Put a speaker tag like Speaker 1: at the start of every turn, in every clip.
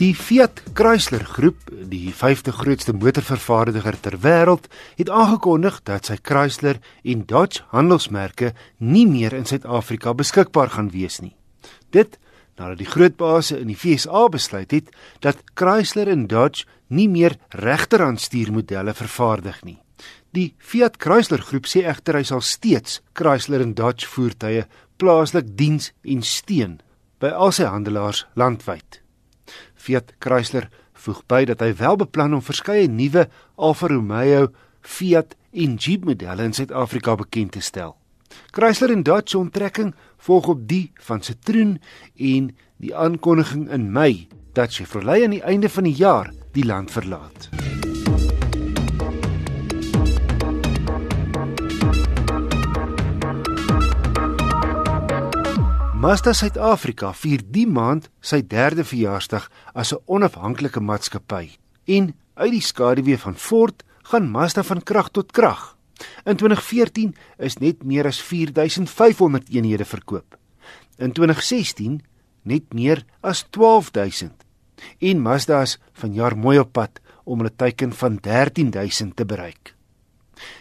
Speaker 1: Die Fiat Chrysler groep, die 50 grootste motorvervaardiger ter wêreld, het aangekondig dat sy Chrysler en Dodge handelsmerke nie meer in Suid-Afrika beskikbaar gaan wees nie. Dit nadat die groot base in die FSA besluit het dat Chrysler en Dodge nie meer regterhandstuurmodelle vervaardig nie. Die Fiat Chrysler groep sê egter hy sal steeds Chrysler en Dodge voertuie plaaslik diens en steun by al sy handelaars landwyd. Fiat Chrysler voeg by dat hy wel beplan om verskeie nuwe Alfa Romeo, Fiat en Jeep modelle in Suid-Afrika bekend te stel. Chrysler en Dodge se onttrekking volg op die van Citroen en die aankondiging in Mei dat Chevrolet aan die einde van die jaar die land verlaat. Mazda Suid-Afrika vier die maand sy derde verjaarsdag as 'n onafhanklike maatskappy. En uit die skaduwee van Ford gaan Mazda van krag tot krag. In 2014 is net meer as 4500 eenhede verkoop. In 2016 net meer as 12000. En Mazda is vanjaar mooi op pad om hulle teiken van 13000 te bereik.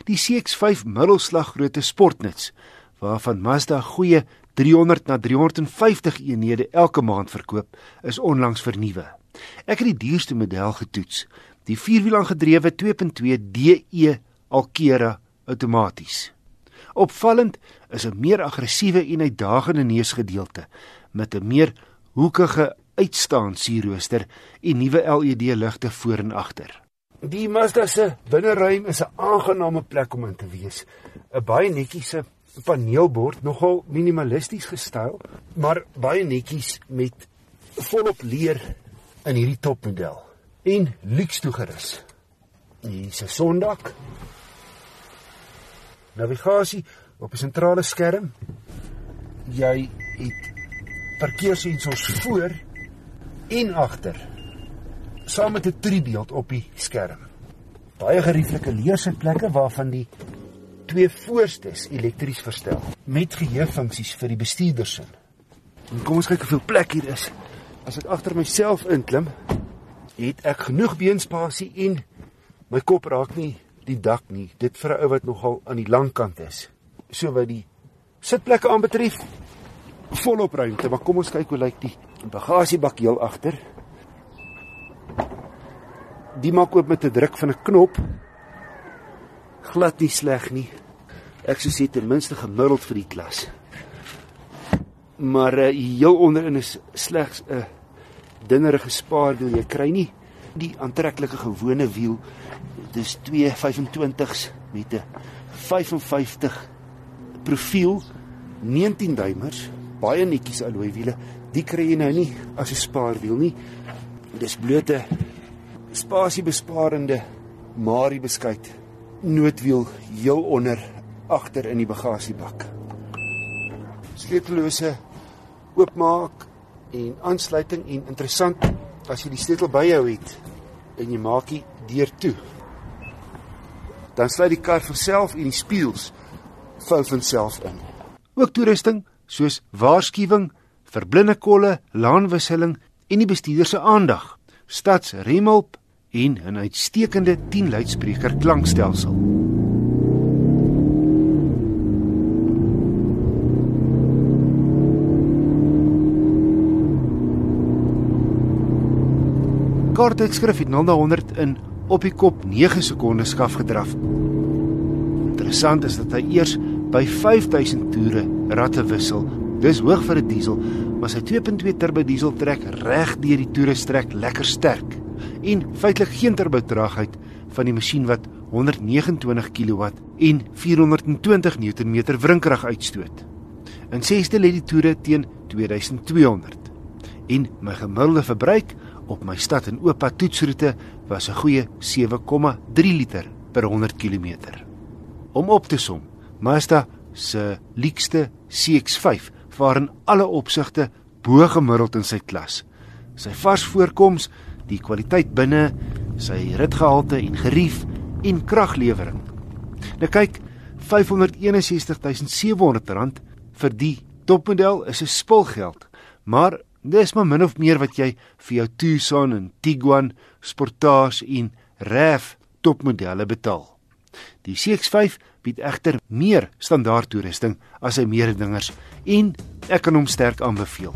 Speaker 1: Die CX-5 middelslaggrootte sportnuts waarvan Mazda goeie 300 na 350 eenhede elke maand verkoop, is onlangs vernuwe. Ek het die duurste model getoets, die vierwielaangedrewe 2.2 DE Alkera outomaties. Opvallend is 'n meer aggressiewe en uitdagende neusgedeelte met 'n meer hoekige uitstaan sierrooster en nuwe LED ligte voor en agter. Die Mazda se binneruim is 'n aangename plek om in te wees. 'n Baie netjiese paneelbord nogal minimalisties gestyl, maar baie netjies met volop leer in hierdie topmodel en luks toegerus. Hier is 'n sondak. Navigasie op 'n sentrale skerm. Jy het parkeersensors voor en agter saam met 'n driebeeld op die skerm. Baie gerieflike leersitplekke waarvan die twee voorstes elektries verstel met geheuefunksies vir die bestuurdersin. En kom ons kyk hoeveel plek hier is. As ek agter myself inklim, het ek genoeg beenspasie en my kop raak nie die dak nie. Dit vir 'n ou wat nogal aan die lang kant is. So wat die sitplekke aanbetref, volop ruimte, maar kom ons kyk hoe lyk die bagasiebak heel agter. Die maak oop met 'n druk van 'n knop glad nie sleg nie. Ek sou sê ten minste gemiddeld vir die klas. Maar uh, heel onderin is slegs 'n uh, dingerige spaarwiel. Jy kry nie die aantreklike gewone wiel. Dis 225s met 'n 55 profiel 19 duimers, baie netjies alloy wiele. Die kry jy nou nie as 'n spaarwiel nie. Dis blote spasiebesparende Marie beskuit noodwiel heel onder agter in die bagasiebak. Sleutellose oopmaak en aansluiting en interessant as jy die sleutel by jou het en jy maak die deur toe. Dan sluit die kar vir self en die spieëls vou van self in. Ook toerusting soos waarskuwing vir blinde kolle, laanwisseling en die bestuurder se aandag, stadsremhulp en 'n uitstekende 10 luidspreker klankstelsel. Korttydskrif het 0 na 100 in op die kop 9 sekondes skaf gedraf. Interessant is dat hy eers by 5000 toere ratte wissel. Dis hoog vir 'n die diesel, maar sy 2.2 turbo diesel trek reg deur die toere strek lekker sterk en feitelik geen turbotraagheid van die masjien wat 129 kW en 420 Nm wrinkrag uitstoot. In sesde lê die toere teen 2200 en my gemiddelde verbruik op my stad en oop toetsroete was 'n goeie 7,3 liter per 100 km. Om op te som, Mazda se leekste CX-5 vaar in alle opsigte bo gemiddeld in sy klas. Sy vars voorkoms die kwaliteit binne, sy ritgehalte en gerief en kraglewering. Nou kyk, R561700 vir die topmodel is 'n spulgeld, maar Dis maar min of meer wat jy vir jou Tucson en Tiguan, Sportage en RAV topmodelle betaal. Die CX-5 bied egter meer standaard toerusting as sy mededingers en ek kan hom sterk aanbeveel.